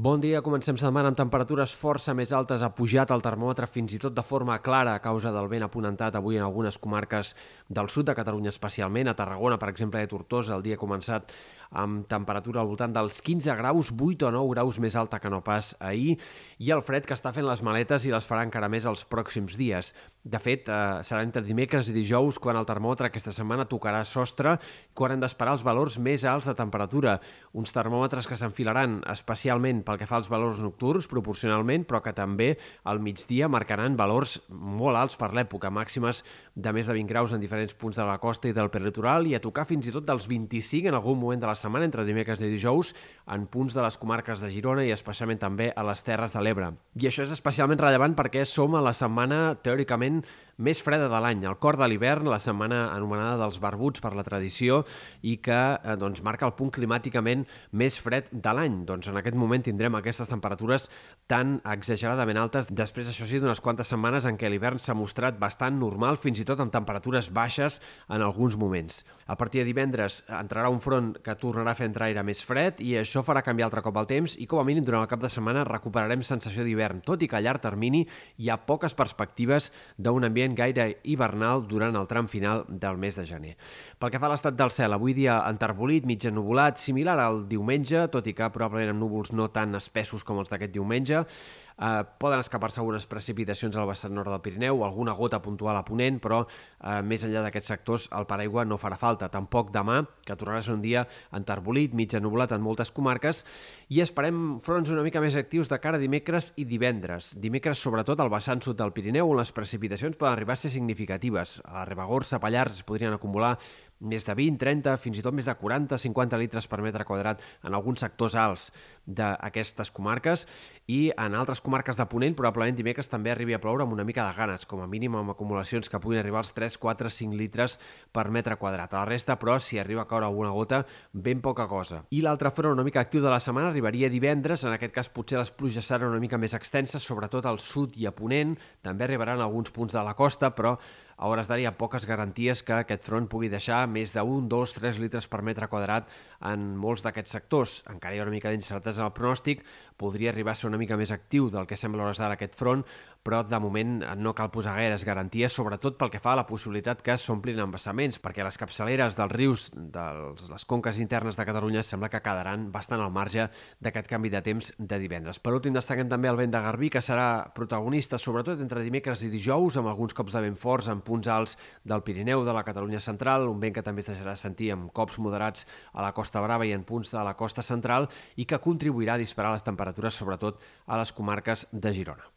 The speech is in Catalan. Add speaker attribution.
Speaker 1: Bon dia, comencem setmana amb temperatures força més altes. Ha pujat el termòmetre fins i tot de forma clara a causa del vent apunentat avui en algunes comarques del sud de Catalunya especialment. A Tarragona, per exemple, a Tortosa, el dia ha començat amb temperatura al voltant dels 15 graus, 8 o 9 graus més alta que no pas ahir, i el fred que està fent les maletes i les farà encara més els pròxims dies. De fet, eh, serà entre dimecres i dijous quan el termòmetre aquesta setmana tocarà sostre, quan hem d'esperar els valors més alts de temperatura. Uns termòmetres que s'enfilaran especialment pel que fa als valors nocturns, proporcionalment, però que també al migdia marcaran valors molt alts per l'època, màximes de més de 20 graus en diferents punts de la costa i del peritoral i a tocar fins i tot dels 25 en algun moment de la setmana, entre dimecres i dijous, en punts de les comarques de Girona i especialment també a les Terres de l'Ebre. I això és especialment rellevant perquè som a la setmana, teòricament, més freda de l'any, el cor de l'hivern, la setmana anomenada dels barbuts per la tradició i que eh, doncs, marca el punt climàticament més fred de l'any. Doncs en aquest moment tindrem aquestes temperatures tan exageradament altes, després, això sí, d'unes quantes setmanes en què l'hivern s'ha mostrat bastant normal, fins i tot amb temperatures baixes en alguns moments. A partir de divendres entrarà un front que tornarà a fer entrar aire més fred i això farà canviar altre cop el temps i com a mínim durant el cap de setmana recuperarem sensació d'hivern, tot i que a llarg termini hi ha poques perspectives d'un ambient gaire hivernal durant el tram final del mes de gener. Pel que fa a l'estat del cel, avui dia enterbolit, mig ennubulat, similar al diumenge, tot i que probablement amb núvols no tan espessos com els d'aquest diumenge, Eh, poden escapar-se algunes precipitacions al vessant nord del Pirineu, alguna gota puntual a Ponent, però eh, més enllà d'aquests sectors el paraigua no farà falta. Tampoc demà, que tornarà a ser un dia enterbolit, mig ennubulat en moltes comarques, i esperem fronts una mica més actius de cara a dimecres i divendres. Dimecres, sobretot, al vessant sud del Pirineu, on les precipitacions poden arribar a ser significatives. A la Ribagorça, Pallars, es podrien acumular més de 20, 30, fins i tot més de 40, 50 litres per metre quadrat en alguns sectors alts d'aquestes comarques i en altres comarques de Ponent probablement dimecres també arribi a ploure amb una mica de ganes, com a mínim amb acumulacions que puguin arribar als 3, 4, 5 litres per metre quadrat. A la resta, però, si arriba a caure alguna gota, ben poca cosa. I l'altre front una mica actiu de la setmana arribaria divendres, en aquest cas potser les pluges seran una mica més extenses, sobretot al sud i a Ponent, també arribaran a alguns punts de la costa, però a hores d'ara hi ha poques garanties que aquest front pugui deixar més 1, 2, 3 litres per metre quadrat en molts d'aquests sectors. Encara hi ha una mica d'incertesa en el pronòstic, podria arribar a ser una mica més actiu del que sembla a hores d'ara aquest front, però de moment no cal posar gaires garanties, sobretot pel que fa a la possibilitat que s'omplin embassaments, perquè les capçaleres dels rius de les conques internes de Catalunya sembla que quedaran bastant al marge d'aquest canvi de temps de divendres. Per últim, destaquem també el vent de Garbí, que serà protagonista sobretot entre dimecres i dijous, amb alguns cops de vent forts en punts alts del Pirineu, de la Catalunya central, un vent que també es deixarà sentir amb cops moderats a la Costa Brava i en punts de la costa central i que contribuirà a disparar les temperatures, sobretot a les comarques de Girona.